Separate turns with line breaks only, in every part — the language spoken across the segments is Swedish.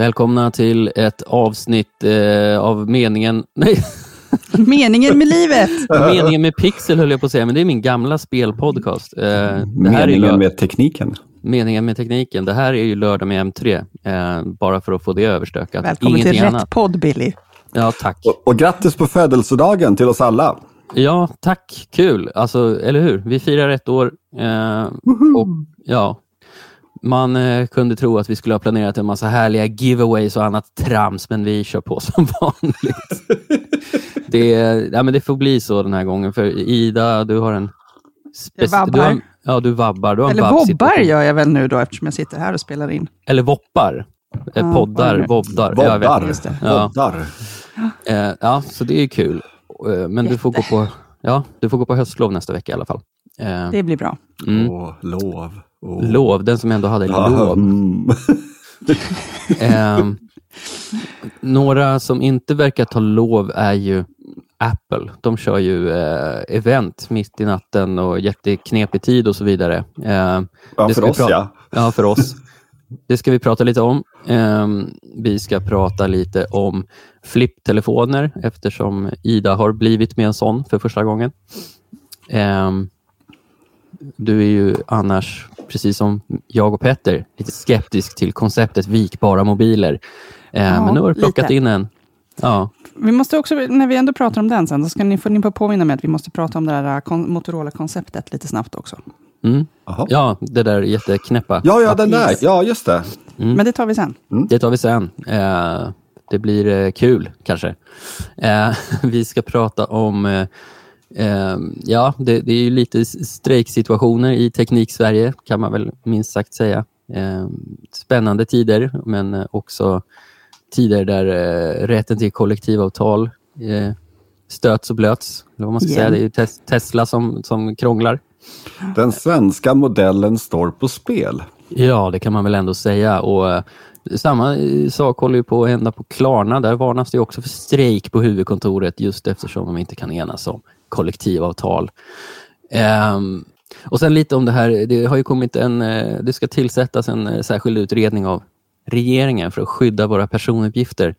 Välkomna till ett avsnitt eh, av meningen... Nej,
Meningen med livet.
meningen med Pixel höll jag på att säga, men det är min gamla spelpodcast. Eh, det här är
Meningen med tekniken.
meningen med tekniken. Det här är ju lördag med M3, eh, bara för att få det överstökat.
Välkommen till
Ingenting
rätt
annat.
podd, Billy.
Ja, tack.
Och, och grattis på födelsedagen till oss alla.
Ja, tack. Kul. Alltså, eller hur? Vi firar ett år. Eh, och ja, Man eh, kunde tro att vi skulle ha planerat en massa härliga giveaways och annat trams, men vi kör på som vanligt. det, ja, men det får bli så den här gången, för Ida, du har en...
Jag vabbar.
Du har, ja, du vabbar. Du
Eller vobbar gör jag väl nu då, eftersom jag sitter här och spelar in.
Eller voppar. Eh, Poddar, inte.
Just det.
Ja.
Voddar.
Eh, ja, så det är kul. Eh, Men du får, gå på, ja, du får gå på höstlov nästa vecka i alla fall. Eh,
Det blir bra.
mm.
Åh, lov. Åh.
Lov, den som ändå hade
Ja,
lov.
mm.
Ehm, några som inte verkar ta lov är ju Apple. De kör ju eh, event mitt i natten och jätteknepig tid och så vidare. Ehm,
Ja, för oss ja.
ja, för oss. Det ska vi prata lite om. Ehm, vi ska prata lite om flipptelefoner eftersom Ida har blivit med en sån för första gången. Ehm, du är ju annars, precis som jag och Petter, lite skeptisk till konceptet vikbara mobiler. Ehm,
Ja,
men nu har du plockat
lite.
in en. Ja,
Vi måste också, när vi ändå pratar om den sen, så ska ni, får ni på påminna mig att vi måste prata om det där kon- Motorola-konceptet lite snabbt också.
mm. Ja det där jätteknäppa.
Ja, ja, den där. Ja, just det.
Mm.
Men det tar vi sen.
Det tar vi sen. Eh, det blir eh, kul kanske. Eh, vi ska prata om, eh, eh, ja det, det är ju lite strejksituationer i Teknik-Sverige kan man väl minst sagt säga. Eh, spännande tider men eh, också tider där eh, rätten till kollektivavtal eh, stöts och blöts. Eller vad man ska
Igen.
säga. Det är ju tes- Tesla som, som krånglar.
Den svenska modellen står på spel.
Ja, det kan man väl ändå säga. Och eh, samma eh, sak håller ju på att hända på Klarna. Där varnas det också för strejk på huvudkontoret just eftersom de inte kan enas om kollektivavtal. Um, och sen lite om det här, det har ju kommit en, eh, det ska tillsättas en eh, särskild utredning av regeringen för att skydda våra personuppgifter.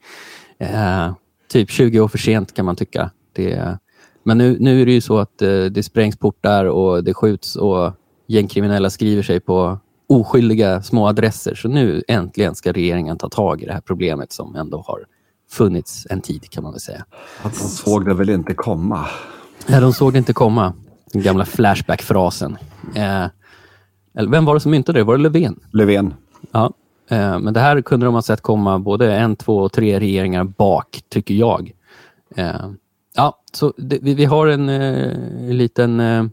Uh, typ 20 år för sent kan man tycka. Det, men nu, nu är det ju så att det sprängs portar och det skjuts och gängkriminella skriver sig på oskyldiga små adresser. Så nu äntligen ska regeringen ta tag i det här problemet som ändå har funnits en tid kan man väl säga.
Att de såg det väl inte komma.
Ja, de såg det inte komma. Den gamla Flashback-frasen. Eh, vem var det som myntade det? Var det Löfven?
Löfven.
Ja. Eh, men det här kunde de ha sett komma både en, två och tre regeringar bak, tycker jag. Eh, ja, så det, vi, vi har en eh, liten eh,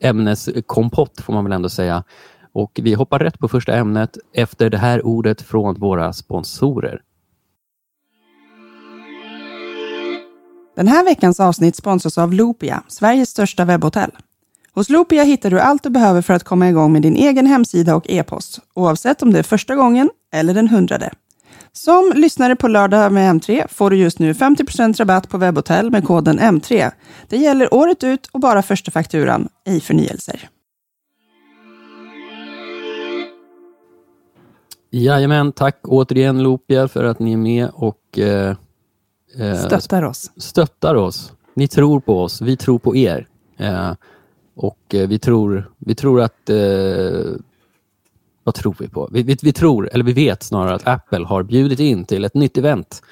ämneskompott, får man väl ändå säga. Och vi hoppar rätt på första ämnet efter det här ordet från våra sponsorer.
Den här veckans avsnitt sponsras av Loopia, Sveriges största webbhotell. Hos Loopia hittar du allt du behöver för att komma igång med din egen hemsida och e-post, oavsett om det är första gången eller den hundrade. Som lyssnare på lördag med M3 får du just nu 50% rabatt på webbhotell med koden M3. Det gäller året ut och bara första fakturan, ej förnyelser.
Jajamän, tack återigen Loopia för att ni är med och eh, eh,
Stöttar oss.
stöttar oss. Ni tror på oss, vi tror på er. Eh, och eh, vi tror, vi tror att... Eh, vad tror vi på? Vi, vi, vi tror, eller vi vet snarare, att Apple har bjudit in till ett nytt event.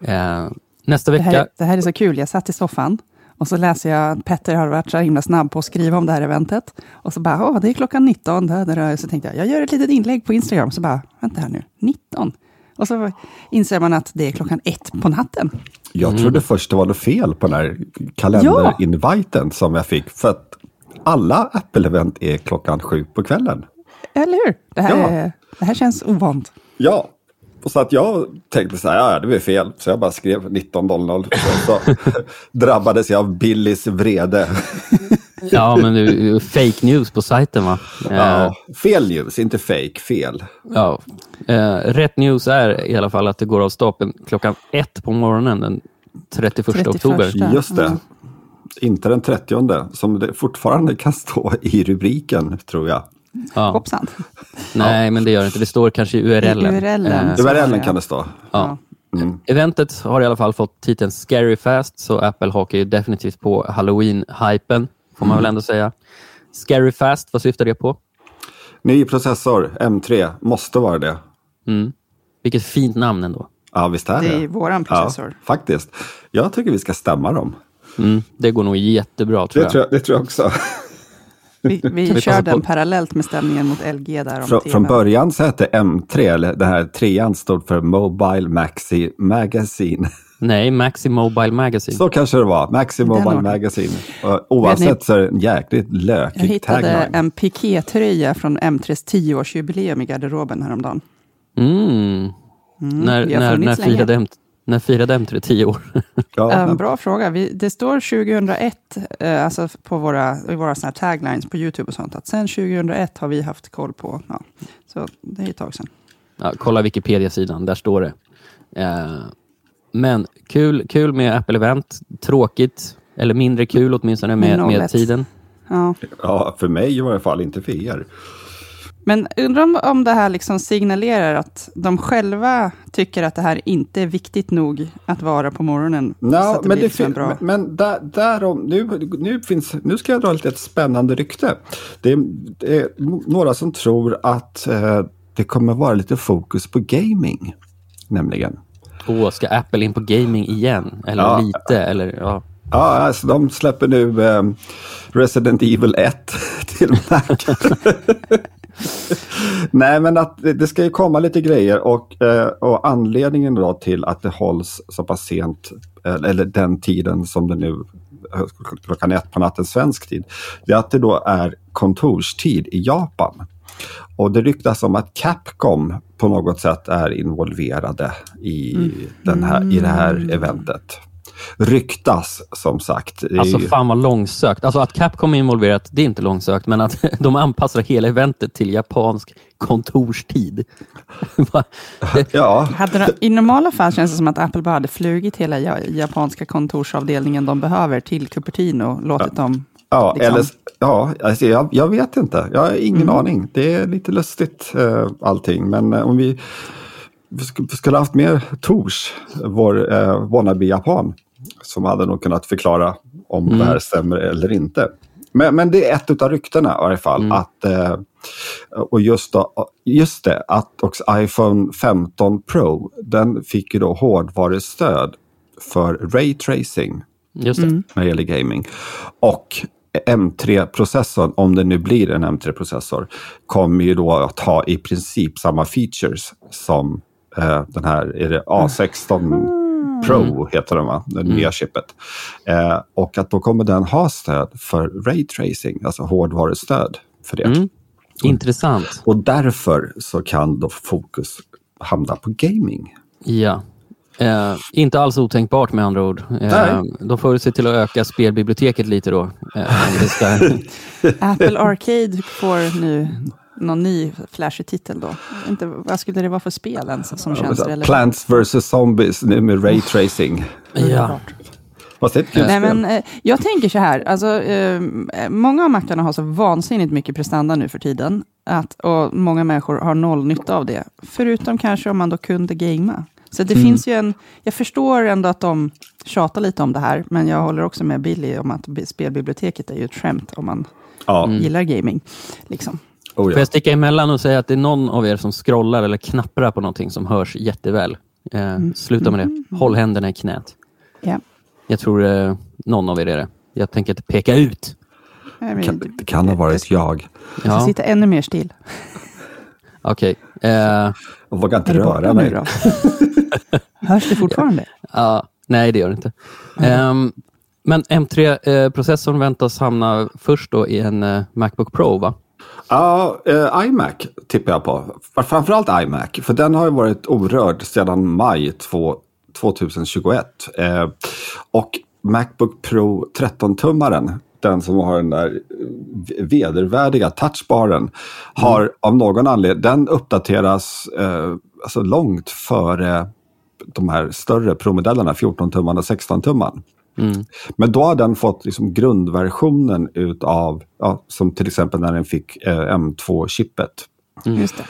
Eh, nästa
Det
vecka...
här, det här är så kul. Jag satt i soffan och så läser jag att Petter har varit så himla snabb på att skriva om det här eventet. Och så bara, åh, det är klockan 19. Där, där, där. Så tänkte jag, jag gör ett litet inlägg på Instagram. Så bara, vänta här nu, 19? Och så inser man att det är klockan ett på natten.
Jag trodde först det var något fel på den här kalenderinviten som jag fick. För att alla Apple-event är klockan sju på kvällen.
Eller hur? Det här,
Ja.
är, det här känns ovant.
Ja, och så att jag tänkte så här, ja, det var fel. Så jag bara skrev 19.00. Så, så drabbades jag av Billys vrede.
Ja, men ju fake news på sajten va? Eh,
Ja, fel news, inte fake, fel.
ja. Eh, rätt news är i alla fall att det går av stapeln klockan ett på morgonen den 31,
31.
oktober.
Just det.
Mm.
Inte den 30 som det fortfarande kan stå i rubriken, tror jag.
Ja. Hoppsan.
Nej, men det gör det inte. Det står kanske i URL.
I URL, eh,
URL kan det stå.
Ja. Mm. Eventet har i alla fall fått titeln Scary Fast, så Apple hakar ju definitivt på Halloween-hypen, får man mm. väl ändå säga. Scary Fast, vad syftar det på?
Ny processor, M3, måste vara det.
Mm. Vilket fint namn ändå.
Ja, visst är
det. Det är våran processor.
Ja, faktiskt. Jag tycker vi ska stämma dem.
Mm, det går nog jättebra tror
det jag. Tror jag. Det tror jag också.
Vi, vi, vi kör den parallellt med stämningen mot LG där om
Frå, Från början så hette M3, eller det här trean stod för Mobile Maxi Magazine.
Nej, Maxi Mobile Magazine.
Så kanske det var. Maxi Mobile Magazine. Oavsett så är det en jäkligt lökig
Jag hittade tagline. en pikétröja från M3s 10-årsjubileum i garderoben häromdagen.
Mm. Mm, när, när, när, firade M, när firade M3 10 år?
ja, um, bra fråga. Vi, det står 2001, eh, alltså på våra, i våra såna taglines på YouTube och sånt, att sen 2001 har vi haft koll på. Ja, så det är ett tag sedan.
Ja, kolla Wikipedia-sidan, där står det. Eh, men kul, kul med Apple-event. Tråkigt, eller mindre kul åtminstone med, med tiden.
Ja. ja, för mig i varje fall, inte för er.
Men undrar om, om det här liksom signalerar att de själva tycker att det här inte är viktigt nog att vara på morgonen.
No, det men, det liksom bra... men, där, därom, nu, nu, finns, nu ska jag dra lite ett spännande rykte. Det är, det är några som tror att eh, det kommer vara lite fokus på gaming, nämligen.
Åh, ska Apple in på gaming igen? Eller ja. lite? Eller, ja.
Ja, alltså de släpper nu eh, Resident Evil 1 till Mac. Nej, men att det ska ju komma lite grejer och, eh, och anledningen då till att det hålls så pass sent, eh, eller den tiden som det nu klockan ett på natten svensk tid, det är att det då är kontorstid i Japan. Och det ryktas om att Capcom på något sätt är involverade i, mm. den här, i det här mm. eventet ryktas som sagt.
Alltså fan vad långsökt. Alltså att Capcom är involverat, det är inte långsökt, men att de anpassar hela eventet till japansk kontorstid.
ja. de, I normala fall känns det som att Apple bara hade flugit hela japanska kontorsavdelningen de behöver till Cupertino och låtit ja. dem
Ja, liksom. eller, ja alltså jag, jag, vet inte. Jag har ingen mm. aning. Det är lite lustigt eh, allting. Men eh, om vi, vi skulle haft mer Tors, vår eh, wannabe-japan, som hade nog kunnat förklara om mm. det här stämmer eller inte. Men, men det är ett av ryktena i varje fall. Mm. Att, eh, och just, då, just det, att också iPhone 15 Pro, den fick ju då hårdvarustöd för Ray Tracing.
Just det. Mm.
När det gäller gaming. Och M3-processorn, om det nu blir en M3-processor, kommer ju då att ha i princip samma features som eh, den här, är det A16 Pro mm. heter den va, det nya mm. chippet. Eh, och att då kommer den ha stöd för Ray Tracing, alltså hårdvarustöd för det. Mm.
Intressant.
Och därför så kan då fokus hamna på gaming.
Ja. Eh, inte alls otänkbart med andra ord. Eh, de får se till att öka spelbiblioteket lite då. Eh.
Apple Arcade får nu någon ny flashig titel då? Inte, vad skulle det vara för spel ens som känns relevant?
Plants vs Zombies nu med Ray Tracing.
ja.
Nej, men, eh, jag tänker så här, alltså, eh, många av mackarna har så vansinnigt mycket prestanda nu för tiden. Att, och många människor har noll nytta av det. Förutom kanske om man då kunde gamea. Så det mm. finns ju en, jag förstår ändå att de tjatar lite om det här, men jag håller också med Billy om att spelbiblioteket är ju ett skämt om man ja. gillar gaming. Liksom.
Oh, ja. Får jag sticka emellan och säga att det är någon av er som scrollar eller knapprar på någonting som hörs jätteväl. Eh, mm. Sluta med det. Mm. Håll händerna i knät.
Yeah.
Jag tror eh, någon av er är det. Jag tänker inte peka ut.
Det kan, det kan ha varit jag.
Jag ska sitta ännu mer still.
Okej. Okay. Eh,
jag vågar inte röra mig.
Hörs det fortfarande?
Ja, nej, det gör det inte. Um, men M3-processorn väntas hamna först då i en uh, Macbook Pro, va?
Ja, uh, iMac tippar jag på. Framförallt iMac, för den har ju varit orörd sedan maj 2, 2021. Uh, och Macbook Pro 13-tummaren, den som har den där vedervärdiga touchbaren, mm. har av någon anledning, den uppdateras uh, alltså långt före de här större Pro-modellerna, 14-tummarna och 16-tumman.
Mm.
Men då har den fått liksom grundversionen utav, ja, som till exempel när den fick eh, M2-chippet.
Just det.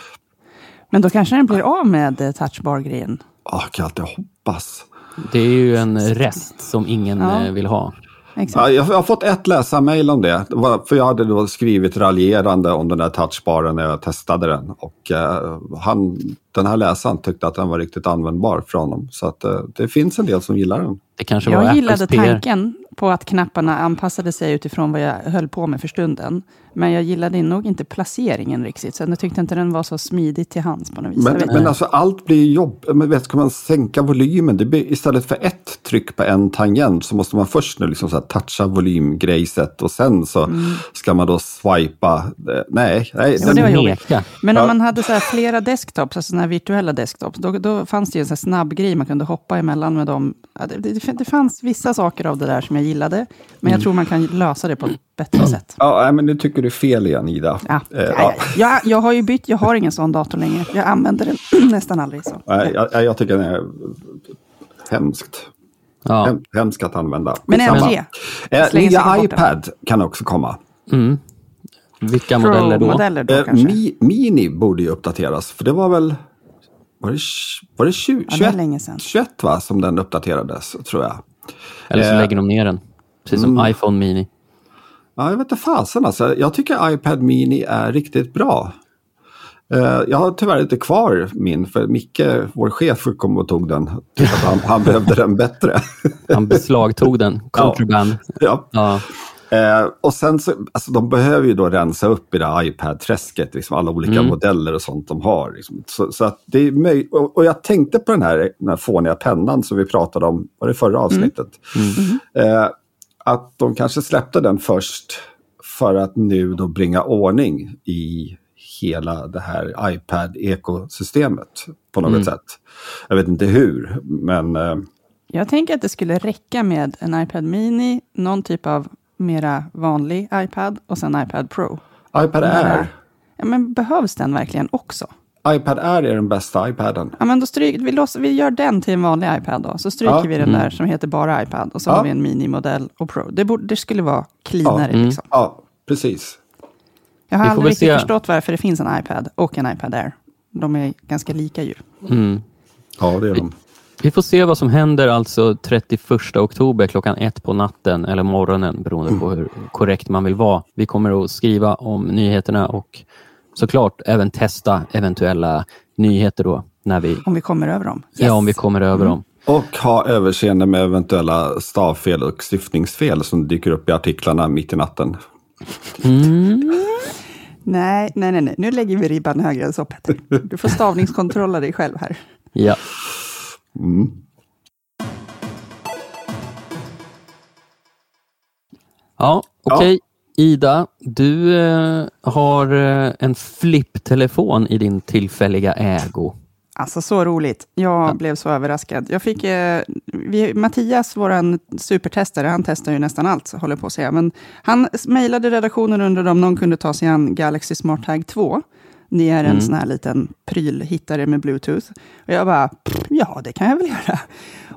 Men då kanske den blir av med eh, touchbar-grejen.
Oh, jag kan alltid hoppas.
Det är ju en rest som ingen
Ja.
eh, vill ha.
Exakt.
Ja, jag har fått ett läsarmail om det. för jag hade då skrivit raljerande om den där touchbaren när jag testade den. Och eh, han, den här läsaren tyckte att den var riktigt användbar för honom. Så att, eh, det finns en del som gillar den.
Det kanske var
Jag
Apples
gillade
PR.
tanken på att knapparna anpassade sig utifrån vad jag höll på med för stunden. Men jag gillade nog inte placeringen riktigt. Så jag tyckte inte den var så smidig till hands på något vis.
Men, men alltså allt blir jobb. Men vet, ska man sänka volymen, det blir, istället för ett tryck på en tangent så måste man först nu liksom så här toucha volymgrejset och sen så ska man då swipa. eh, Nej, nej.
Jo, det var jobbigt. Men om
Ja.
man hade så här flera desktops, alltså här virtuella desktops, då, då fanns det ju en sån här snabb grej man kunde hoppa emellan med dem. Ja, det, det, det fanns vissa saker av det där som jag gillade, men jag tror man kan lösa det på bättre sätt.
Ja, men nu tycker du fel igen Ida.
Ja,
Eh,
ja,
ja.
ja. Jag, jag har ju bytt, jag har ingen sån dator längre. Jag använder den nästan aldrig. Så.
Nej, jag, jag tycker det är hemskt.
Ja.
Hem, hemskt att använda.
Men
Skitsamma.
M3.
Eh, nya
den.
iPad kan också komma.
Mm. Vilka modeller då?
Pro-modeller då
Eh,
kanske.
Mi, Mini borde ju uppdateras, för det var väl... Var det, var det 20,
Ja, det är
21,
länge sedan.
21 va, som den uppdaterades, tror jag.
Eller så
Eh,
lägger de ner den. Precis som
mm.
iPhone Mini.
Ja, jag vet inte fasen alltså. Jag tycker iPad Mini är riktigt bra. Eh, Jag har tyvärr inte kvar min, för Micke, vår chef, kom och tog den. Han, han behövde den bättre.
Han beslagtog den. Contraband.
ja.
Ja.
Eh, och sen så, alltså de behöver ju då rensa upp i det här iPad-träsket, liksom alla olika
Mm.
modeller och sånt de har. Liksom. Så, så att det är möj- och, och jag tänkte på den här, den här fåniga pennan som vi pratade om, var det förra avsnittet? Eh, att de kanske släppte den först för att nu då bringa ordning i hela det här iPad-ekosystemet på något
Mm.
sätt. Jag vet inte hur, men eh,
Jag tänker att det skulle räcka med en iPad Mini, någon typ av mera vanlig iPad och sen iPad Pro.
iPad Air,
Ja, men behövs den verkligen också?
iPad Air är den bästa iPaden.
Ja, men då stryk, vi, låts, vi gör den till en vanlig iPad då. Så stryker
Ja.
vi den
Mm.
där som heter bara iPad. Och så
Ja.
har vi en minimodell och Pro. Det, borde, det skulle vara cleanare.
Mm.
Liksom.
Ja, precis.
Jag har aldrig riktigt
se.
förstått varför det finns en iPad och en iPad Air. De är ganska lika ju.
Mm.
Ja, det är de.
Vi får se vad som händer alltså 31 oktober klockan ett på natten eller morgonen beroende på hur korrekt man vill vara. Vi kommer att skriva om nyheterna och såklart även testa eventuella nyheter då när vi,
Om vi kommer över dem.
ja, om vi kommer över dem.
Och ha överseende med eventuella stavfel och syftningsfel som dyker upp i artiklarna mitt i natten.
Nej, nej, nej, nej. Nu lägger vi ribban högre än så Petter. Du får stavningskontrolla dig själv här.
Ja.
Mm.
Ja, okej. Ida, du eh, har eh, en flipptelefon i din tillfälliga ägo.
Alltså så roligt. Jag blev så överraskad. Jag fick, eh, vi, Mattias, vår supertestare, han testar ju nästan allt, håller på att säga. Men han mejlade redaktionen och undrade om någon kunde ta sig an Galaxy Smart Tag 2. Det är en
Mm.
sån här liten prylhittare med bluetooth. Och jag bara, "Pff, ja det kan jag väl göra.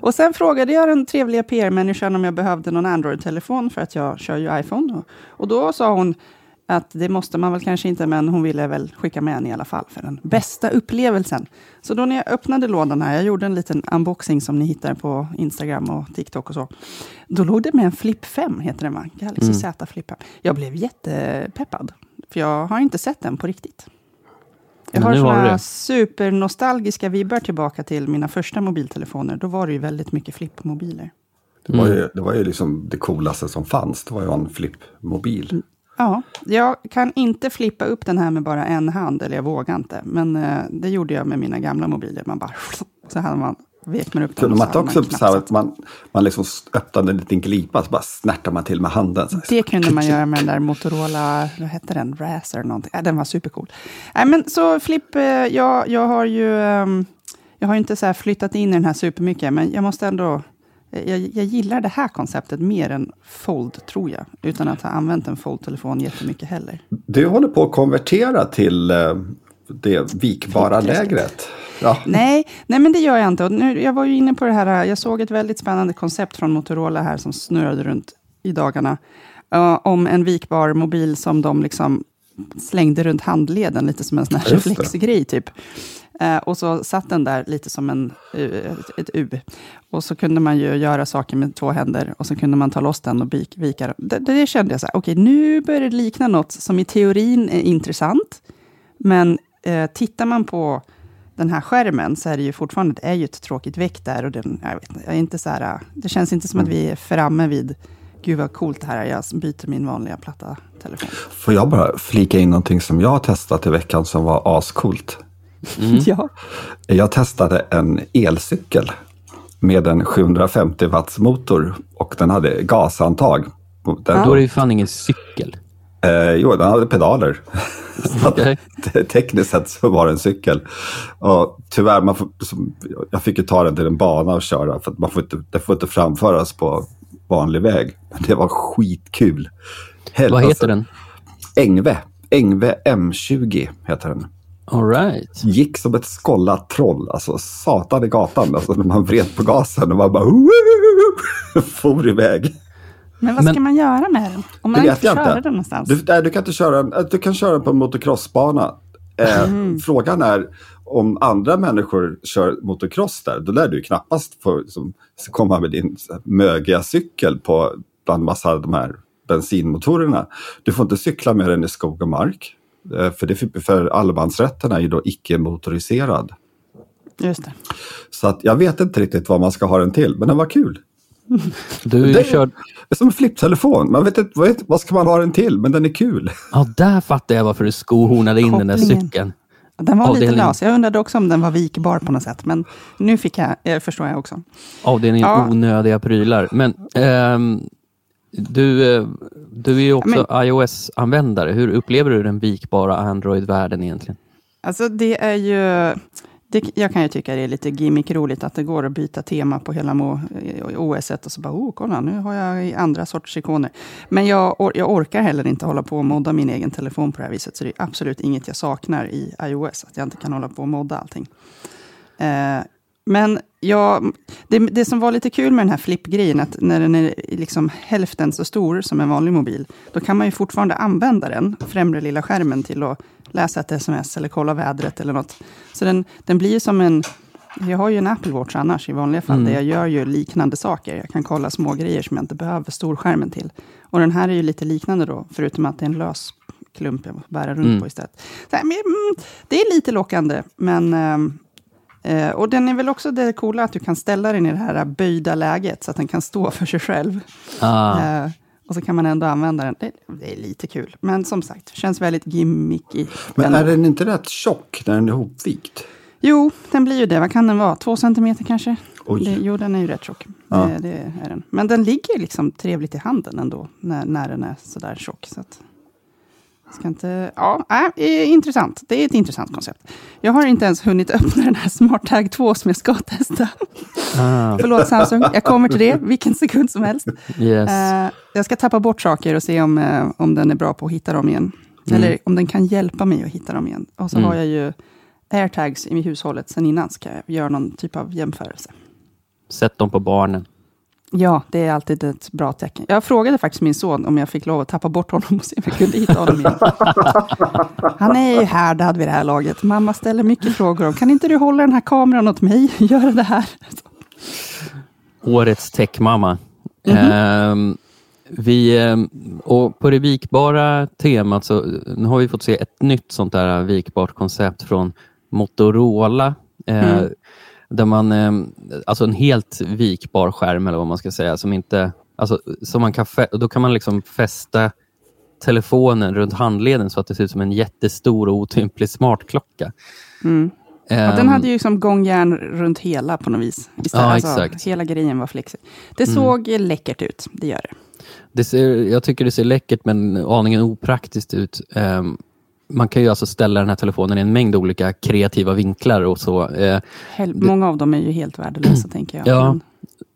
Och sen frågade jag den trevliga PR-människan om jag behövde någon Android-telefon, för att jag kör ju iPhone. Och, och då sa hon, att det måste man väl kanske inte, men hon ville väl skicka med en i alla fall för den bästa upplevelsen. Så då när jag öppnade lådan här, jag gjorde en liten unboxing som ni hittar på Instagram och TikTok och så. Då låg det med en Flip 5, heter den va? Galaxy
Mm.
Z Flip 5. Jag blev jättepeppad, för jag har inte sett den på riktigt. Jag har såna supernostalgiska vibbar tillbaka till mina första mobiltelefoner. Då var det ju väldigt mycket flippmobiler.
Det var,
Mm.
ju, det var ju liksom det coolaste som fanns. Det var ju en flippmobil.
Ja, jag kan inte flippa upp den här med bara en hand, eller jag vågar inte. Men eh, det gjorde jag med mina gamla mobiler. Man bara... Så hade man, vek man upp.
Kunde man
så
inte också så här, att man, man liksom öppnade en liten glipa så bara snärtade man till med handen. Så.
Det kunde man göra med den där Motorola, vad hette den, Razer någonting. Ja, den var supercool. Nej, men så Flip, eh, jag, jag har ju ehm, jag har inte så flyttat in i den här supermycket, men jag måste ändå... Jag, jag gillar det här konceptet mer än Fold, tror jag. Utan att ha använt en Fold-telefon jättemycket heller.
Du håller på att konvertera till eh, det vikbara lägret. Ja.
Nej, nej, men det gör jag inte. Och nu, jag var ju inne på det här, jag såg ett väldigt spännande koncept från Motorola här som snurrade runt i dagarna. eh, om en vikbar mobil som de liksom slängde runt handleden, lite som en sån här reflexgrej typ. Eh, och så satt den där lite som en, eh, ett, U. Och så kunde man ju göra saker med två händer och så kunde man ta loss den och vik- vika den. Det, det kände jag så här, okej, nu börjar det likna något som i teorin är intressant. Men eh, tittar man på den här skärmen så är det ju fortfarande det är ju ett tråkigt väck där. Och den, jag vet, jag är inte så här, det känns inte som att vi är framme vid, gud vad coolt det här är, jag byter min vanliga platta telefon.
Får jag bara flika in någonting som jag har testat i veckan som var ascoolt?
Ja.
Jag testade en elcykel med en 750 watts motor och den hade gasantag. Den,
Då är det ju fan ingen cykel.
Eh, jo, den hade pedaler. Te- Tekniskt sett så var det en cykel. Och tyvärr, man får, jag fick ju ta den till en bana och köra för att man får inte, det får inte framföras på vanlig väg. Men det var skitkul. Hel-
Vad
alltså,
heter den?
Ängve. Ängve M20 heter den.
All right.
gick som ett skållat troll, alltså satan i gatan. Alltså när man vred på gasen och man bara for iväg.
Men vad
Men-
ska man göra med den? Om man inte får köra
inte.
den någonstans?
Du, nej, du kan inte köra den, du kan köra den på en motocrossbana. Eh,
Mm.
Frågan är om andra människor kör motocross där, då lär du knappast få liksom, komma med din mögiga cykel på bland massa av de här bensinmotorerna. Du får inte cykla med den i skog och mark. Eh, för, det, för allemansrätten är ju då icke-motoriserad.
Just det.
Så att jag vet inte riktigt vad man ska ha den till, men den var kul.
Du
Det-
kör...
Är som en flipptelefon. Man vet inte vad, vet, vad ska man ha den till, men den är kul.
Ja, där fattar jag varför du skohornade in den där cykeln.
Den var lite
Avdelningen.
lös. Jag undrade också om den var vikbar på något sätt, men nu fick jag, eh, förstår jag också.
Avdelningen
Ja.
onödiga prylar. Men ehm, du, eh, du är ju också iOS-användare. Hur upplever du den vikbara Android-världen egentligen?
Alltså det är ju... Det, jag kan ju tycka det är lite gimmick-roligt att det går att byta tema på hela OS och så bara, oh, kolla, nu har jag andra sorters ikoner. Men jag, or, jag orkar heller inte hålla på och modda min egen telefon på det här viset, så det är absolut inget jag saknar i iOS, att jag inte kan hålla på och modda allting. Eh, men jag, det, det som var lite kul med den här flippgrejen, att när den är liksom hälften så stor som en vanlig mobil, då kan man ju fortfarande använda den, främre lilla skärmen, till att läsa ett sms eller kolla vädret eller något. Så den, den blir ju som en... Jag har ju en Apple Watch annars i vanliga fall,
Mm.
där jag gör ju liknande saker. Jag kan kolla små grejer som jag inte behöver storskärmen till. Och den här är ju lite liknande då, förutom att det är en lös klump jag måste bära runt
Mm.
på istället. Mm, det är lite lockande, men... Eh, och den är väl också det coola att du kan ställa den i det här böjda läget, så att den kan stå för sig själv.
Ah,
Eh, och så kan man ändå använda den. Det, det är lite kul. Men som sagt, känns väldigt gimmicky.
Men
ändå.
är den inte rätt tjock när den är ihopvikt?
Jo, den blir ju det. Vad kan den vara? Två centimeter kanske? Det, jo, den är ju rätt tjock.
Ja.
Det, det är den. Men den ligger liksom trevligt i handen ändå, när, när den är sådär tjock. Så att, ska inte, ja, äh, intressant. Det är ett intressant koncept. Jag har inte ens hunnit öppna den här SmartTag 2 som jag ska testa.
ah,
Förlåt Samsung, jag kommer till det vilken sekund som helst.
yes.
Eh, jag ska tappa bort saker och se om, eh, om den är bra på att hitta dem igen.
Mm.
Eller om den kan hjälpa mig att hitta dem igen. Och så
Mm.
har jag ju airtags i hushållet sen innan, så kan jag göra någon typ av jämförelse.
Sätt dem på barnen.
Ja, det är alltid ett bra tecken. Jag frågade faktiskt min son om jag fick lov att tappa bort honom och se om jag kunde hitta honom igen. Han är ju härdad vid det här laget. Mamma ställer mycket frågor om, kan inte du hålla den här kameran åt mig? Göra det här.
Årets techmamma.
Mhm.
Ehm, vi, ehm, och på det vikbara temat så nu har vi fått se ett nytt sånt där vikbart koncept från Motorola. eh,
Mm.
Där man, ehm, alltså en helt vikbar skärm eller vad man ska säga, som inte, alltså, som man kan, då kan man liksom fästa telefonen runt handleden så att det ser ut som en jättestor och otymplig smartklocka.
Mm. Ja, den
Ehm,
hade ju som gångjärn runt hela på något vis. Istället,
Ja,
alltså,
exakt.
Hela grejen var flexig. Det
Mm.
såg läckert ut, det gör det.
Det ser, jag tycker det ser läckert men aningen opraktiskt ut. Ehm, man kan ju alltså ställa den här telefonen i en mängd olika kreativa vinklar och så. Eh,
Många av dem är ju helt värdelösa, tänker jag.
Ja.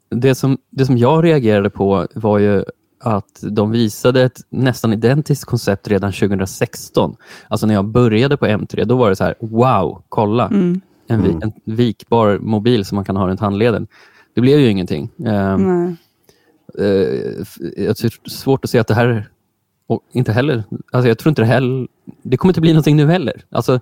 Men,
det, som, det som jag reagerade på var ju att de visade ett nästan identiskt koncept redan 2016. Alltså när jag började på M3, då var det så här, wow, kolla.
mm.
en, vi-
Mm.
en vikbar mobil som man kan ha runt handleden. Det blev ju ingenting. Eh,
Nej.
eh, f- jag är svårt att se att det här, och inte heller, alltså jag tror inte det heller, det kommer inte bli någonting nu heller. Alltså,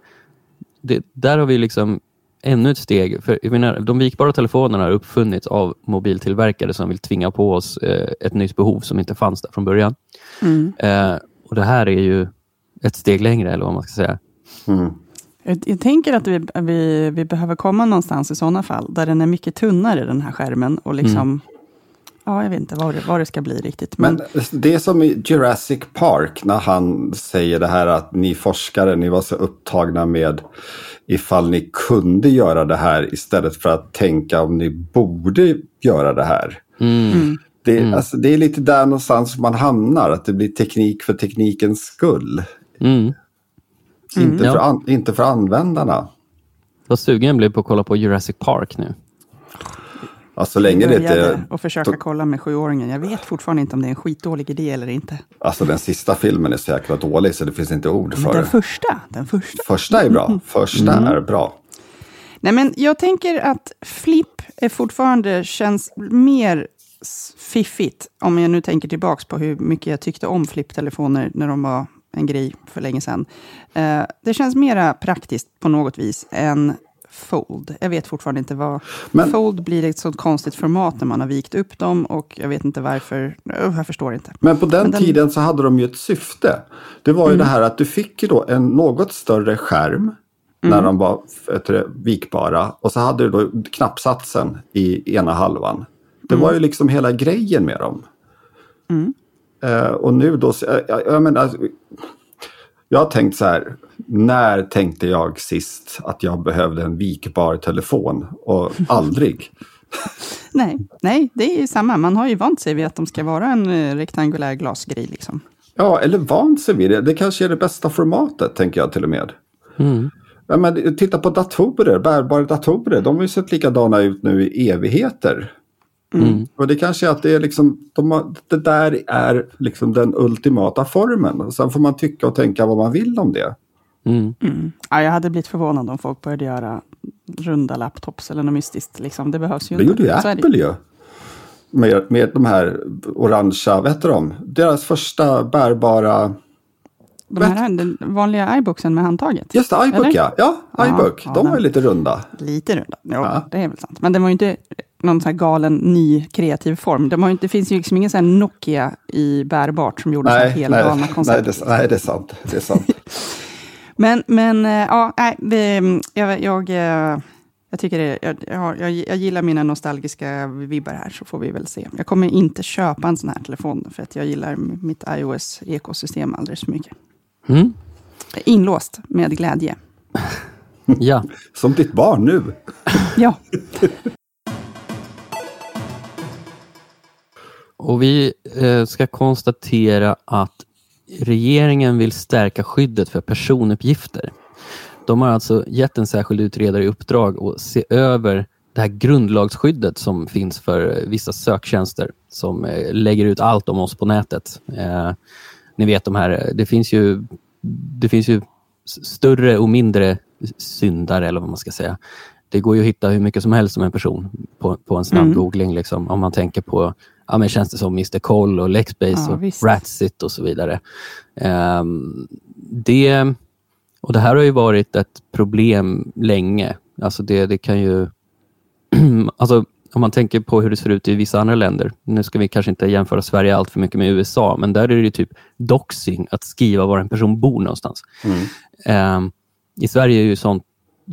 det, där har vi liksom ännu ett steg. För jag menar, de vikbara telefonerna har uppfunnits av mobiltillverkare som vill tvinga på oss eh, ett nytt behov som inte fanns där från början.
Mm.
Eh, och Det här är ju ett steg längre, eller vad man ska säga.
Mm.
Jag, jag tänker att vi, vi, vi behöver komma någonstans i sådana fall, där den är mycket tunnare, den här skärmen. Och liksom, Ja, jag vet inte vad det, vad det ska bli riktigt. Men,
Men det är som i Jurassic Park när han säger det här att ni forskare, ni var så upptagna med ifall ni kunde göra det här istället för att tänka om ni borde göra det här.
Mm.
Det, alltså, det är lite där någonstans man hamnar, att det blir teknik för teknikens skull.
Mm.
Inte,
Ja.
för an, inte för användarna.
Vad sugen jag blev på att kolla på Jurassic Park nu.
Alltså, så länge det inte
och försöka kolla med sjuåringen. Jag vet fortfarande inte om det är en skitdålig idé eller inte.
alltså den sista filmen är så jäkla dålig så det finns inte ord för
den
det.
första, den första.
Första är bra, första är bra.
Nej, men jag tänker att Flip är fortfarande känns mer fiffigt. Om jag nu tänker tillbaks på hur mycket jag tyckte om flipptelefoner när de var en grej för länge sedan. Eh, det känns mera praktiskt på något vis än Fold. Jag vet fortfarande inte vad...
Men-
Fold blir ett sånt konstigt format när man har vikt upp dem och jag vet inte varför. Jag förstår inte.
Men på den,
Men den-
tiden så hade de ju ett syfte. Det var ju det här att du fick ju då en något större skärm när de var det, vikbara. Och så hade du då knappsatsen i ena halvan. Det var ju liksom hela grejen med dem. Eh, och nu då, jag, jag menar, jag har tänkt så här, när tänkte jag sist att jag behövde en vikbar telefon? Och aldrig.
Nej, nej, det är ju samma. Man har ju vant sig vid att de ska vara en eh, rektangulär glasgrej. Liksom.
Ja, eller vant sig vid det. Det kanske är det bästa formatet, tänker jag till och med.
Mm.
Ja, men titta på datorer, bärbara datorer. De har ju sett likadana ut nu i evigheter.
Mm.
Och det kanske är att det är liksom, de har, det där är liksom den ultimata formen. Och sen får man tycka och tänka vad man vill om det.
Mm.
Ja, jag hade blivit förvånad om folk började göra runda laptops eller något mystiskt. Liksom. Det behövs ju
Det
inte.
gjorde ju
det.
Apple ju. Med, med de här orangea, vad heter de? Deras första bärbara,
De här, den vanliga iBooksen med handtaget.
just det, iBook
Eller?
ja. Ja, iBook.
ja,
de var ju
den-
lite runda.
Lite runda. Jo,
Ja.
det är väl sant. Men det var ju inte någon sån här galen ny kreativ form. De har ju inte, det finns ju liksom ingen sån här Nokia i bärbart som gjorde så
Nej,
helt
nej,
galna
nej,
koncept.
det, nej, det är sant. Det är sant.
Men, men eh, ja, nej, jag, jag, eh, jag tycker det, jag, jag, jag gillar mina nostalgiska vibbar här, så får vi väl se. Jag kommer inte köpa en sån här telefon, för att jag gillar mitt iOS-ekosystem alldeles för mycket.
Mm.
Inlåst med glädje.
Ja,
Som ditt barn nu.
Ja,
och vi eh, ska konstatera att regeringen vill stärka skyddet för personuppgifter. De har alltså gett en särskild utredare i uppdrag att se över det här grundlagsskyddet som finns för eh, vissa söktjänster som eh, lägger ut allt om oss på nätet. Eh, ni vet de här, eh, det finns ju, det finns ju större och mindre syndare eller vad man ska säga. Det går ju att hitta hur mycket som helst om en person på, på en snabb
Mm.
googling. Liksom, om man tänker på ja, men tjänster som Mr Koll och Lexbase
Ja,
och
visst.
Ratsit och så vidare. Ehm, det, och det här har ju varit ett problem länge. Alltså det, det kan ju... alltså om man tänker på hur det ser ut i vissa andra länder. Nu ska vi kanske inte jämföra Sverige allt för mycket med USA, men där är det ju typ doxing att skriva var en person bor någonstans.
Mm.
Ehm, I Sverige är ju sånt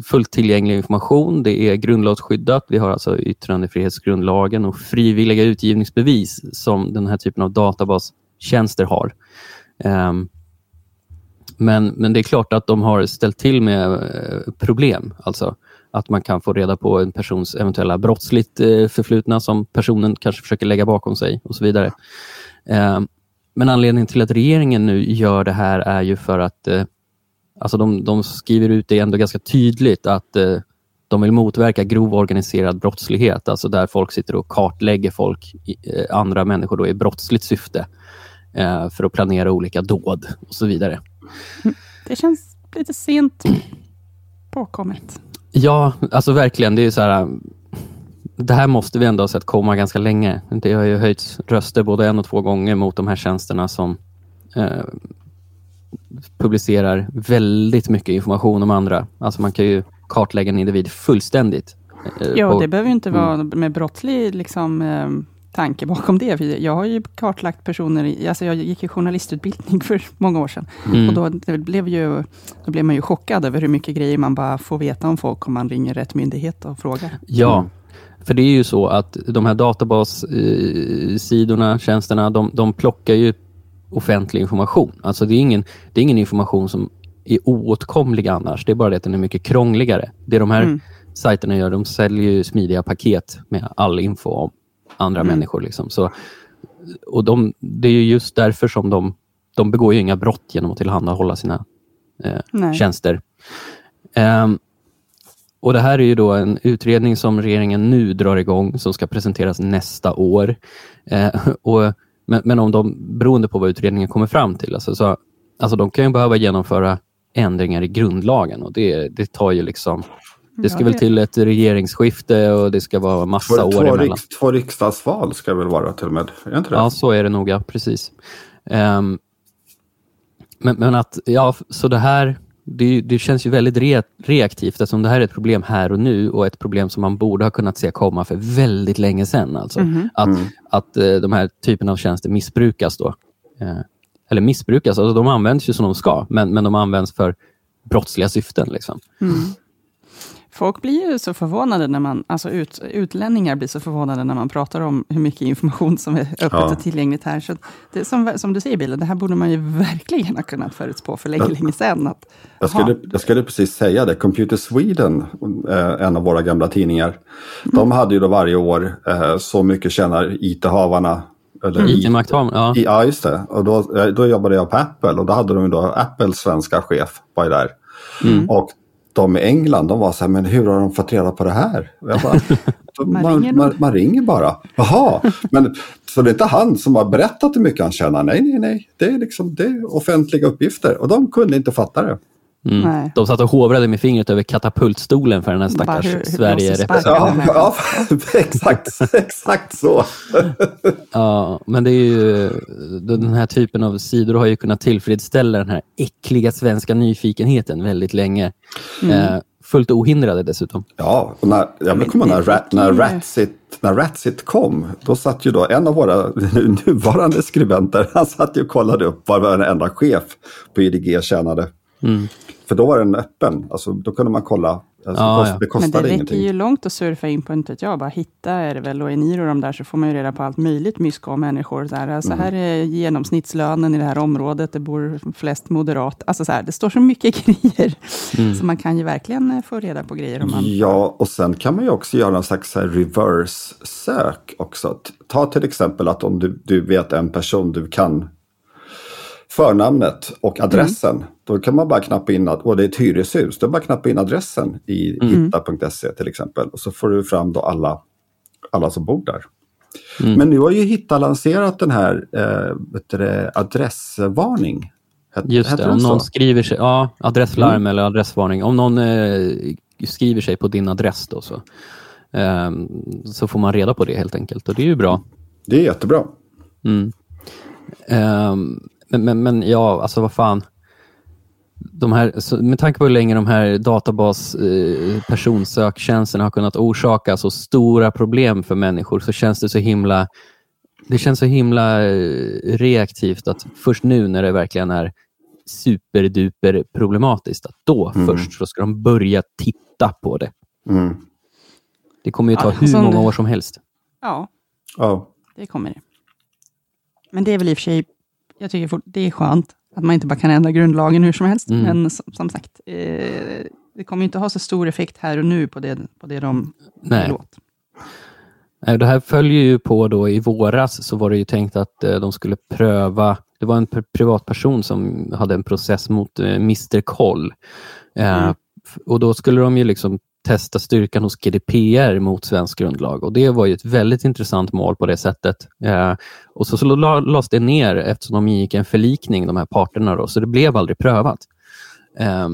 fullt tillgänglig information. Det är grundlagsskyddat. Vi har alltså yttrandefrihetsgrundlagen och frivilliga utgivningsbevis som den här typen av databastjänster har. Um, men, men det är klart att de har ställt till med eh, problem. Alltså att man kan få reda på en persons eventuella brottsligt eh, förflutna som personen kanske försöker lägga bakom sig och så vidare. Ehm, men anledningen till att regeringen nu gör det här är ju för att eh, alltså de, de skriver ut det ändå ganska tydligt att eh, de vill motverka grov organiserad brottslighet, alltså där folk sitter och kartlägger folk, i, eh, andra människor då i brottsligt syfte eh, för att planera olika dåd och så vidare.
det känns lite sent påkommet.
Ja, alltså verkligen. Det är så här, det här måste vi ändå ha sett komma ganska länge. Det har ju höjts röster både en och två gånger mot de här tjänsterna som eh, publicerar väldigt mycket information om andra. Alltså man kan ju kartlägga en individ fullständigt.
eh, ja, och, det behöver ju inte vara mm. med brottslig liksom, eh, tanke bakom det. Jag har ju kartlagt personer, alltså jag gick ju journalistutbildning för många år sedan. Mm. Och då, blev ju, då blev man ju chockad över hur mycket grejer man bara får veta om folk om man ringer rätt myndighet och frågar.
Ja, mm. för det är ju så att de här databassidorna, tjänsterna, de, de plockar ju offentlig information. Alltså det är, ingen, det är ingen information som är oåtkomlig annars. Det är bara det att den är mycket krångligare. Det de här mm. sajterna gör, de säljer ju smidiga paket med all info om andra mm. människor. Liksom. Så, och de, det är just därför som de, de begår ju inga brott genom att tillhandahålla sina eh, tjänster. Um, och Det här är ju då en utredning som regeringen nu drar igång, som ska presenteras nästa år. Eh, och, men, men, om de, beroende på vad utredningen kommer fram till, alltså, så, alltså de kan ju behöva genomföra ändringar i grundlagen och det, det tar ju liksom det ska ja, väl till ett regeringsskifte och det ska vara massa två, år två emellan. Riks,
två riksdagsval ska det väl vara till och med? Är inte det?
Ja, så är det nog, ja. Precis. Um, men, men, att, ja, så det här, det, det känns ju väldigt re, reaktivt eftersom det här är ett problem här och nu och ett problem som man borde ha kunnat se komma för väldigt länge sedan. Alltså. Mm. Att, mm. att uh, de här typerna av tjänster missbrukas då. Uh, eller missbrukas, alltså de används ju som de ska, men, men de används för brottsliga syften. Liksom. Mm.
Folk blir ju så förvånade när man, alltså ut, utlänningar blir så förvånade när man pratar om hur mycket information som är öppet ja. och tillgängligt här. Så det, som, som du säger, Bill, det här borde man ju verkligen ha kunnat förutspå för länge, länge sedan. Att,
jag, skulle, jag skulle precis säga det, Computer Sweden, eh, en av våra gamla tidningar, mm. de hade ju då varje år eh, så mycket tjänar IT-havarna
eller IT-makthavarna,
ja. ja. just det. Och då, eh, då jobbade jag på Apple och då hade de ju då Apples svenska chef var där. Mm. Och de i England, de var så här, men hur har de fått reda på det här? Bara, man, man, ringer man, man, ringer bara. Jaha, men så det är inte han som har berättat hur mycket han tjänar? Nej, nej, nej. Det är, liksom, det är offentliga uppgifter och de kunde inte fatta det.
Mm. De satt och hovrade med fingret över katapultstolen för den här stackars sverige
ja, ja, exakt, exakt så.
ja, men det är ju, den här typen av sidor har ju kunnat tillfredsställa den här äckliga svenska nyfikenheten väldigt länge. Mm. Eh, fullt ohindrade dessutom.
Ja, och när, jag kommer när, Rat, när, Ratsit, när Ratsit kom, då satt ju då en av våra nuvarande skribenter, han satt ju och kollade upp vad varenda chef på IDG tjänade. Mm. För då var den öppen, alltså, då kunde man kolla. Alltså, ja, ja. Det kostade
Men det
ingenting.
räcker ju långt att surfa in på, inte jag, bara hitta är det väl. Och i Niro de där så får man ju reda på allt möjligt mysko om människor. Så här, alltså, mm. här är genomsnittslönen i det här området, det bor flest moderat. Alltså så här, det står så mycket grejer. Mm. Så man kan ju verkligen eh, få reda på grejer. Om man...
Ja, och sen kan man ju också göra en slags reverse-sök också. Ta till exempel att om du, du vet en person du kan förnamnet och adressen. Mm. Då kan man bara knappa in, och det är ett hyreshus, då bara knappa in adressen i mm. hitta.se till exempel. Och så får du fram då alla, alla som bor där. Mm. Men nu har ju Hitta lanserat den här eh, det, adressvarning.
Just det, om någon skriver sig, ja, adresslarm mm. eller adressvarning. Om någon eh, skriver sig på din adress då så, eh, så får man reda på det helt enkelt och det är ju bra.
Det är jättebra.
Mm. Um, men, men, men ja, alltså vad fan. De här, med tanke på hur länge de här databas eh, personsöktjänsterna har kunnat orsaka så stora problem för människor så känns det så himla det känns så himla eh, reaktivt att först nu när det verkligen är superduper problematiskt, att då mm. först så ska de börja titta på det. Mm. Det kommer ju ta ja, hur många år som helst.
Ja,
ja,
det kommer det. Men det är väl i och för sig jag tycker det är skönt att man inte bara kan ändra grundlagen hur som helst. Mm. Men som, som sagt, eh, det kommer inte ha så stor effekt här och nu på det, på det de
Nej. låt. Det här följer ju på då i våras så var det ju tänkt att eh, de skulle pröva, det var en privatperson som hade en process mot eh, Mr Koll. Eh, mm. Och då skulle de ju liksom testa styrkan hos GDPR mot svensk grundlag. Och Det var ju ett väldigt intressant mål på det sättet. Eh, och så, så lades det ner eftersom de gick en förlikning, de här parterna, då, så det blev aldrig prövat. Eh,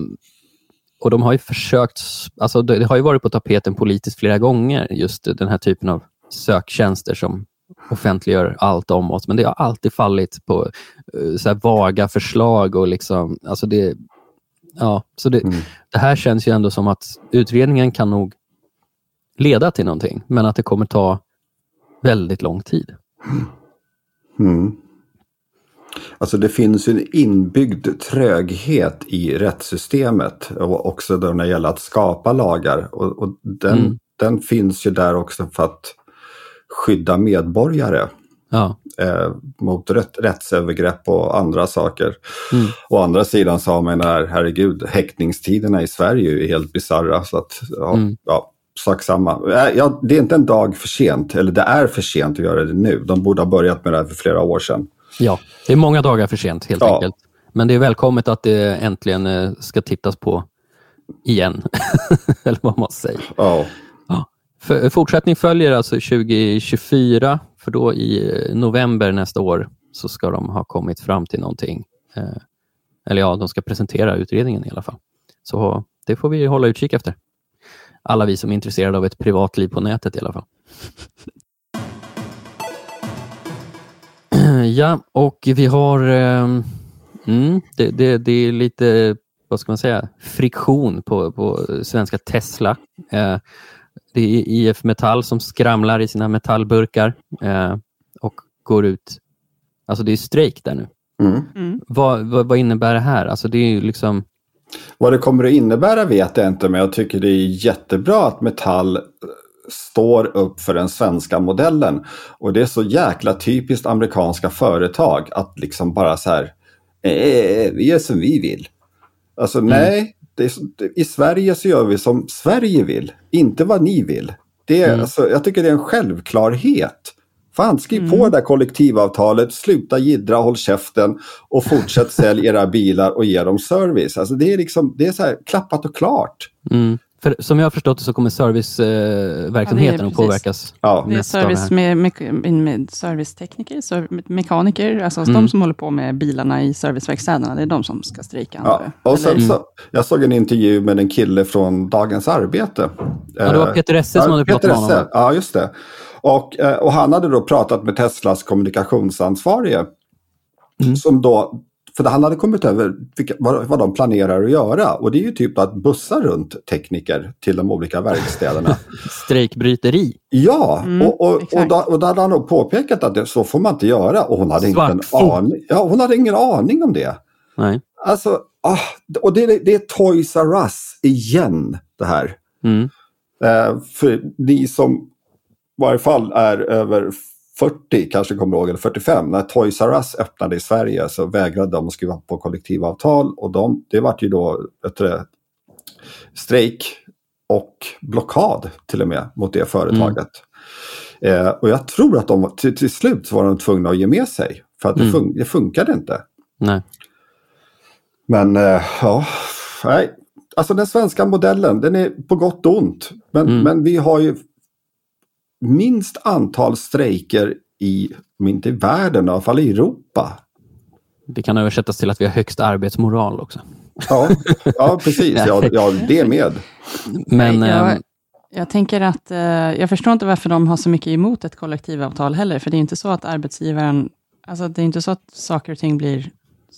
och de har ju försökt, alltså det har ju varit på tapeten politiskt flera gånger, just den här typen av söktjänster som offentliggör allt om oss, men det har alltid fallit på eh, så vaga förslag och liksom, alltså det, ja, så det, mm. det här känns ju ändå som att utredningen kan nog leda till någonting, men att det kommer ta väldigt lång tid.
Mm. Alltså det finns en inbyggd tröghet i rättssystemet och också då när det gäller att skapa lagar. Och, och den, mm. den finns ju där också för att skydda medborgare ja. eh, mot rätt, rättsövergrepp och andra saker. Mm. Å andra sidan så har man här, herregud, häktningstiderna i Sverige är helt bisarra. Så att, ja, mm. ja, sak samma. Äh, ja, det är inte en dag för sent, eller det är för sent att göra det nu. De borde ha börjat med det här för flera år sedan.
Ja, det är många dagar för sent helt ja. enkelt. Men det är välkommet att det äntligen eh, ska tittas på igen, eller vad man säger.
Ja.
ja. Fortsättning följer alltså 2024, för då i eh, november nästa år så ska de ha kommit fram till någonting. Eh, eller ja, de ska presentera utredningen i alla fall. Så det får vi hålla utkik efter. Alla vi som är intresserade av ett privatliv på nätet i alla fall. Ja, och vi har... Eh, mm, det, det, det, är lite, vad ska man säga, friktion på, på svenska Tesla. Det är IF Metall som skramlar i sina metallburkar uh, och går ut... Alltså det är strejk där nu.
Mm. Mm.
Vad, vad, vad, innebär det här? Alltså det är liksom...
Vad det kommer att innebära vet jag inte, men jag tycker det är jättebra att Metall står upp för den svenska modellen. Och det är så jäkla typiskt amerikanska företag att liksom bara så här, eh, vi gör som vi vill. Alltså mm. nej, är, i Sverige så gör vi som Sverige vill, inte vad ni vill. Det är, mm. alltså, jag tycker det är en självklarhet. Fan, skriv mm. på det där kollektivavtalet, sluta gidra, håll käften och fortsätt sälja era bilar och ge dem service. Alltså det är liksom, det är så här klappat och klart.
Mm. För som jag har förstått det så kommer serviceverksamheten ja, att påverkas.
Ja. Det är service med, med, med servicetekniker, mekaniker, alltså mm. de som håller på med bilarna i serviceverkstäderna, det är de som ska strejka.
Ja. Och sen, så, jag såg en intervju med en kille från Dagens Arbete.
Ja, det var Peter Esse som ja, hade pratat med honom.
Ja, just det. Och, eh, och han hade då pratat med Teslas kommunikationsansvarige. Mm. Som då för han hade kommit över vilka, vad, vad de planerar att göra och det är ju typ att bussa runt tekniker till de olika verkstäderna.
Strejkbryteri.
Ja, mm, och, och, och, då, och då hade han nog påpekat att det, så får man inte göra och hon hade, ingen aning, ja, hon hade ingen aning om det.
Nej.
Alltså, ah, och det, det är Toys R Us igen det här.
Mm.
Eh, för ni som i varje fall är över 40 kanske kommer ihåg, eller 45, när Toys R Us öppnade i Sverige så vägrade de att skriva på kollektivavtal och de, det vart ju då ett strejk och blockad till och med mot det företaget. Mm. Eh, och jag tror att de till, till, slut var de tvungna att ge med sig för att mm. det, fun det funkade inte.
Nej.
Men eh, ja, nej. Alltså den svenska modellen, den är på gott och ont. Men, mm. men vi har ju minst antal strejker i, om inte i världen, i alla fall i Europa.
Det kan översättas till att vi har högst arbetsmoral också.
Ja, ja precis. Ja, ja, det med.
Men, jag,
ehm, jag tänker att eh, jag förstår inte varför de har så mycket emot ett kollektivavtal heller, för det är inte så att arbetsgivaren, alltså det är inte så att saker och ting blir,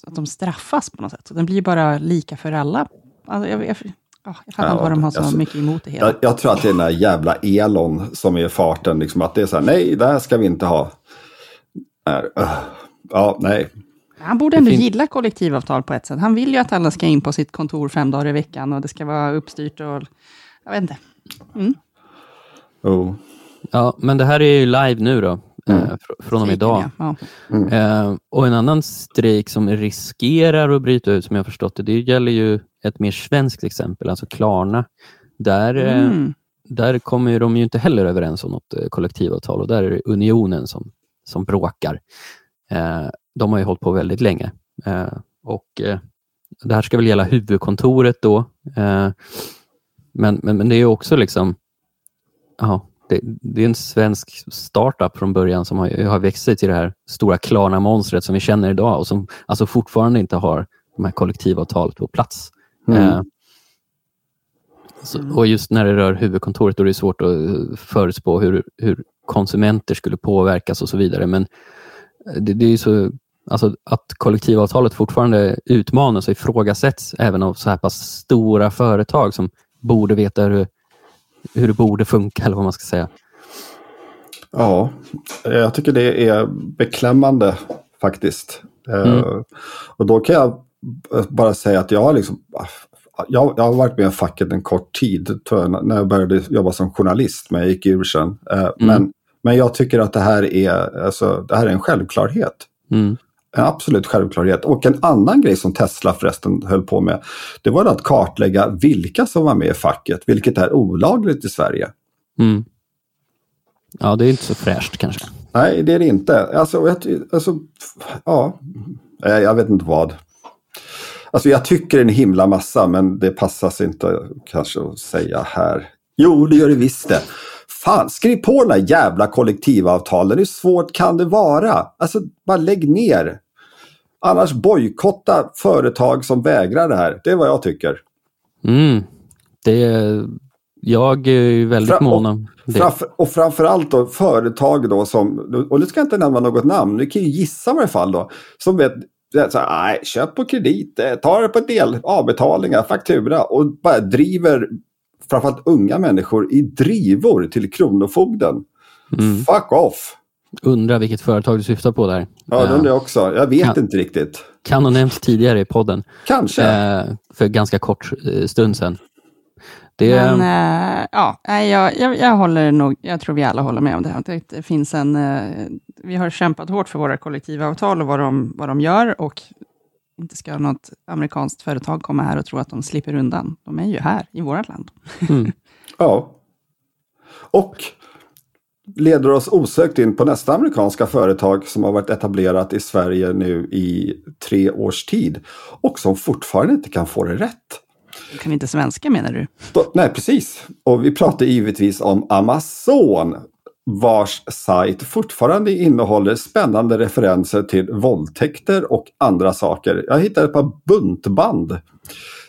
att de straffas på något sätt. Den blir bara lika för alla. Alltså, jag, jag, Oh, jag fattar inte vad de har så alltså, mycket emot det hela.
Jag, jag, tror att det är den där jävla Elon som är farten. Liksom att det är så här, nej, det här ska vi inte ha. Uh, ja, nej.
Han borde ändå gilla kollektivavtal på ett sätt. Han vill ju att alla ska in på sitt kontor fem dagar i veckan och det ska vara uppstyrt och... Jag vet inte. Mm.
Oh.
Ja, men det här är ju live nu då. Mm. Eh, från och med idag.
Ja.
Mm.
Eh, och en annan strejk som riskerar att bryta ut, som jag förstått det, det gäller ju ett mer svenskt exempel, alltså Klarna. Där, eh, mm. där kommer de ju inte heller överens om något kollektivavtal och där är det Unionen som, som bråkar. Eh, de har ju hållit på väldigt länge. och Det här ska väl gälla huvudkontoret då. men, men, men det är också liksom, aha, det, det, är en svensk startup från början som har, har växt sig till det här stora Klarna-monstret som vi känner idag och som alltså fortfarande inte har de här kollektivavtalet på plats. Mm. Eh, Så, och just när det rör huvudkontoret då är det svårt att eh, förutspå hur, hur konsumenter skulle påverkas och så vidare. Men det, det är ju så Alltså att kollektivavtalet fortfarande utmanas och ifrågasätts även av så här pass stora företag som borde veta hur, hur det borde funka, eller vad man ska säga.
Ja, jag tycker det är beklämmande faktiskt. Mm. Uh, och då kan jag bara säga att jag har liksom jag, jag har varit med i facket en kort tid, jag, när jag började jobba som journalist, men jag gick ur sen. Uh, mm. men, men jag tycker att det här är, alltså, det här är en självklarhet. Mm. En absolut självklarhet. Och en annan grej som Tesla förresten höll på med, det var att kartlägga vilka som var med i facket, vilket är olagligt i Sverige. Mm.
Ja, det är inte så fräscht kanske.
Nej, det är det inte. Alltså, jag, alltså, ja, jag vet inte vad. Alltså jag tycker en himla massa, men det passas inte kanske att säga här. Jo, det gör det visst det. Fan, skriv på den här jävla kollektivavtalen. Hur svårt kan det vara? Alltså, bara lägg ner. Annars bojkotta företag som vägrar det här. Det är vad jag tycker.
Mm. Det är, jag är väldigt Fra, mån om det.
Framför, och framförallt då företag då som, och nu ska jag inte nämna något namn, ni kan ju gissa i alla fall då, som vet, så här, nej, köp på kredit, eh, ta det på del, avbetalningar, faktura och bara driver framförallt unga människor i drivor till Kronofogden. Mm. Fuck off!
Undrar vilket företag du syftar på där.
Ja, det undrar jag också. Jag vet kan, inte riktigt.
Kan ha nämnts tidigare i podden.
Kanske. Eh,
för ganska kort eh, stund sedan.
Det... Men äh, ja, jag, jag, jag, håller nog, jag tror vi alla håller med om det här. Det, finns en, äh, vi har kämpat hårt för våra kollektivavtal och vad de, vad de gör och inte ska något amerikanskt företag komma här och tro att de slipper undan. De är ju här i vårt land.
Mm. ja. Och leder oss osökt in på nästa amerikanska företag som har varit etablerat i Sverige nu i tre års tid och som fortfarande inte kan få det rätt.
Kan inte svenska menar du?
Då, nej, precis. Och vi pratar givetvis om Amazon vars sajt fortfarande innehåller spännande referenser till våldtäkter och andra saker. Jag hittade ett par buntband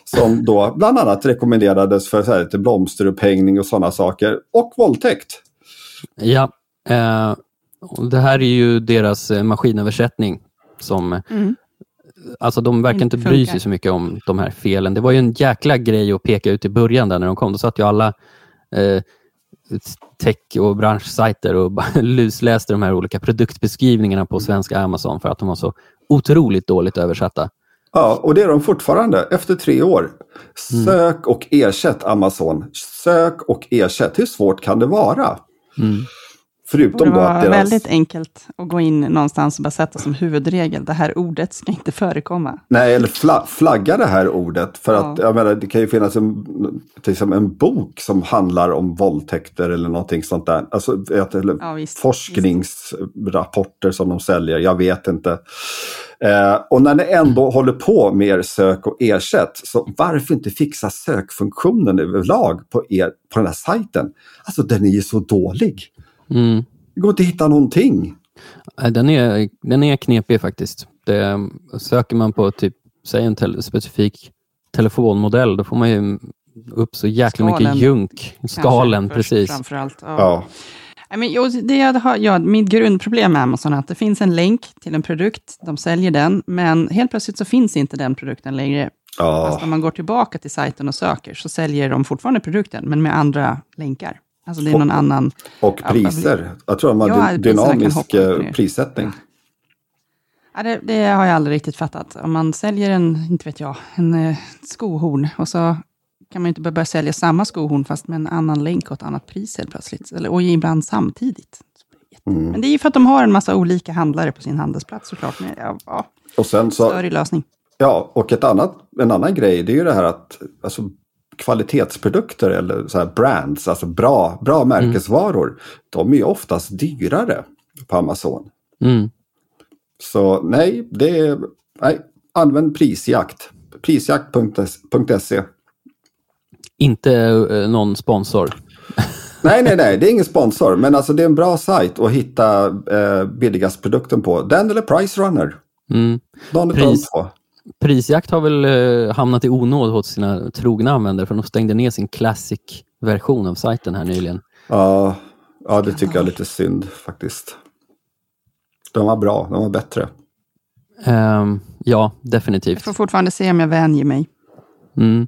som då bland annat rekommenderades för så här, lite blomsterupphängning och sådana saker och våldtäkt.
Ja, eh, det här är ju deras eh, maskinöversättning som mm. Alltså de verkar inte bry sig så mycket om de här felen. Det var ju en jäkla grej att peka ut i början där när de kom. Då satt ju alla eh, tech och branschsajter och lusläste de här olika produktbeskrivningarna på svenska Amazon för att de var så otroligt dåligt översatta.
Ja, och det är de fortfarande efter tre år. Sök mm. och ersätt Amazon. Sök och ersätt. Hur svårt kan det vara? Mm.
Förutom det var deras... väldigt enkelt att gå in någonstans och bara sätta som huvudregel, det här ordet ska inte förekomma.
Nej, eller fla flagga det här ordet. För ja. att jag menar, det kan ju finnas en, exempel en bok som handlar om våldtäkter eller någonting sånt där. Alltså, eller ja, visst, forskningsrapporter visst. som de säljer, jag vet inte. Eh, och när ni ändå mm. håller på med er sök och ersätt, så varför inte fixa sökfunktionen överlag på, er, på den här sajten? Alltså den är ju så dålig. Mm. Det går inte att hitta någonting.
Den är, den är knepig faktiskt. Det, söker man på typ, säg en te specifik telefonmodell, då får man ju upp så jäkla Skalen. mycket junk. Skalen, Kanske precis.
Framförallt. Ja. ja. Men, jo, det jag har, ja, mitt grundproblem med Amazon är att det finns en länk till en produkt, de säljer den, men helt plötsligt så finns inte den produkten längre. Ja. Fast om man går tillbaka till sajten och söker, så säljer de fortfarande produkten, men med andra länkar. Alltså det är någon
och,
annan...
Och priser. Jag tror de har ja, dynamisk eh, prissättning.
Ja, det, det, har jag aldrig riktigt fattat. Om man säljer en, inte vet jag, en eh, skohorn och så kan man inte börja sälja samma skohorn fast med en annan länk och ett annat pris helt plötsligt. Eller, och ibland samtidigt. Mm. Men det är ju för att de har en massa olika handlare på sin handelsplats såklart. Men, ja, ja.
Och sen så,
Större lösning.
Ja, och ett annat, en annan grej det är ju det här att alltså, kvalitetsprodukter eller så brands, alltså bra, bra mm. märkesvaror, mm. de är oftast dyrare på Amazon. Mm. Så nej, det är, nej, använd prisjakt. Prisjakt.se.
Inte uh, någon sponsor.
nej, nej, nej, det är ingen sponsor, men alltså det är en bra sajt att hitta eh, billigast produkten på. Den eller Price Runner. Mm.
Pris, Prisjakt har väl eh, hamnat i onåd hos sina trogna användare för de stängde ner sin Classic-version av sajten här nyligen.
Ja, ja, det tycker jag är lite synd faktiskt. De var bra, de var bättre.
Ehm, ja,
Jag
definitivt.
får fortfarande se om jag vänjer mig.
Mm.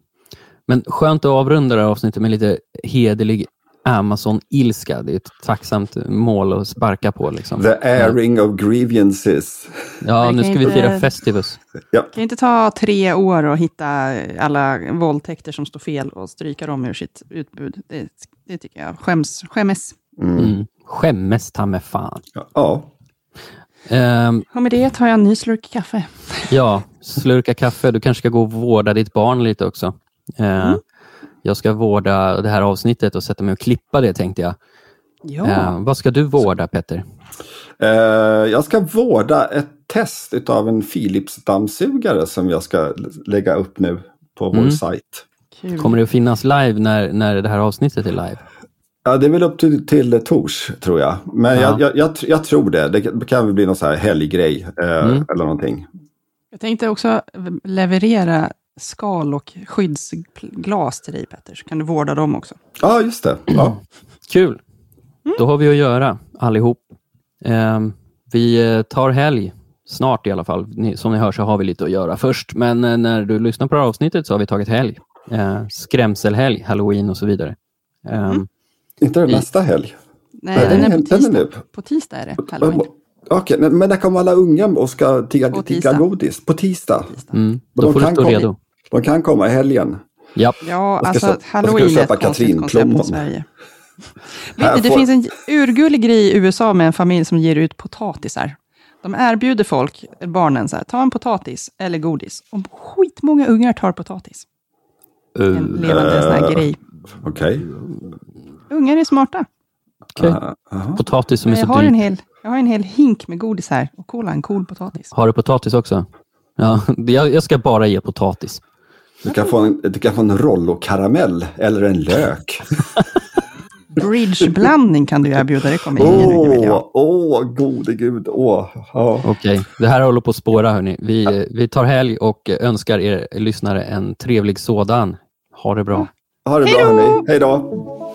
Men skönt att avrunda det här avsnittet med lite hederlig Amazon-ilska. Det är ett tacksamt mål att sparka på. Liksom.
The airing of grievances.
Ja, nu ska vi fira Festivus.
Ja,
Det kan inte ta tre år att hitta alla våldtäkter som står fel och stryka dem ur sitt utbud. Det, det tycker jag skäms, skämmes.
Mm. Skämmes ta med fan.
ja.
Ehm,
Och med det tar jag en ny slurk kaffe.
ja, slurka kaffe. Du kanske ska gå och vårda ditt barn lite också. Eh, Jag ska vårda det här avsnittet och sätta mig och klippa det tänkte jag.
Ja.
Eh, vad ska du vårda Petter?
Eh, jag ska vårda ett test av en Philips dammsugare som jag ska lägga upp nu på vår
Mm.
sajt.
Kul.
Kommer det att finnas live när, när det här avsnittet är live?
Ja, det är väl upp till, till tors, tror jag. Men
Ja.
jag, jag, jag, jag tror det. Det kan väl bli någon så här helggrej eh,
Mm.
eller någonting.
Jag tänkte också leverera skal och skyddsglas till dig Petter, så kan du vårda dem också.
Ja, just det. Ja.
Kul! Då har vi att göra allihop. Ehm, vi eh, tar helg snart i alla fall. Ni, som ni hör så har vi lite att göra först. Men eh, när du lyssnar på det här avsnittet så har vi tagit helg. Eh, skrämselhelg, halloween och så vidare. Ehm,
Inte det
Vi-
nästa helg?
Nej,
Nej,
den är
den
på
är
tisdag.
nu.
På tisdag är det, halloween.
Okej, men men när kommer alla unga och ska tigga,
På
tigga
tisdag.
godis? På tisdag?
mm,
Men
då
de
får du stå
komma-
redo.
De kan komma i helgen.
Ja,
alltså
köpa- jag ska
halloween är
köpa
ett konstigt koncept
katrinplommon.
Vet ni, det
får-
finns en urgullig grej i USA med en familj som ger ut potatisar. De erbjuder folk, barnen, så här, ta en potatis eller godis. Och skitmånga ungar tar potatis. En
uh,
levande sån här grej.
Okej.
Ungar är smarta.
Ah, aha.
Potatis som är
Jag
så
har, en
dyrt.
hel, jag har en hel hink med godis här. Och kolla, en cool potatis.
Har du potatis också? Ja, jag, jag ska bara ge potatis.
Du kan få en, du kan få en Rollo-karamell eller en lök.
Bridgeblandning kan du erbjuda, det kommer ingen.
Åh, gode gud. Åh, ja.
Okej, det här håller på att spåra hörni. Vi, vi tar helg och önskar er lyssnare en trevlig sådan. Ha det bra.
Ha det bra hörni. Hej då!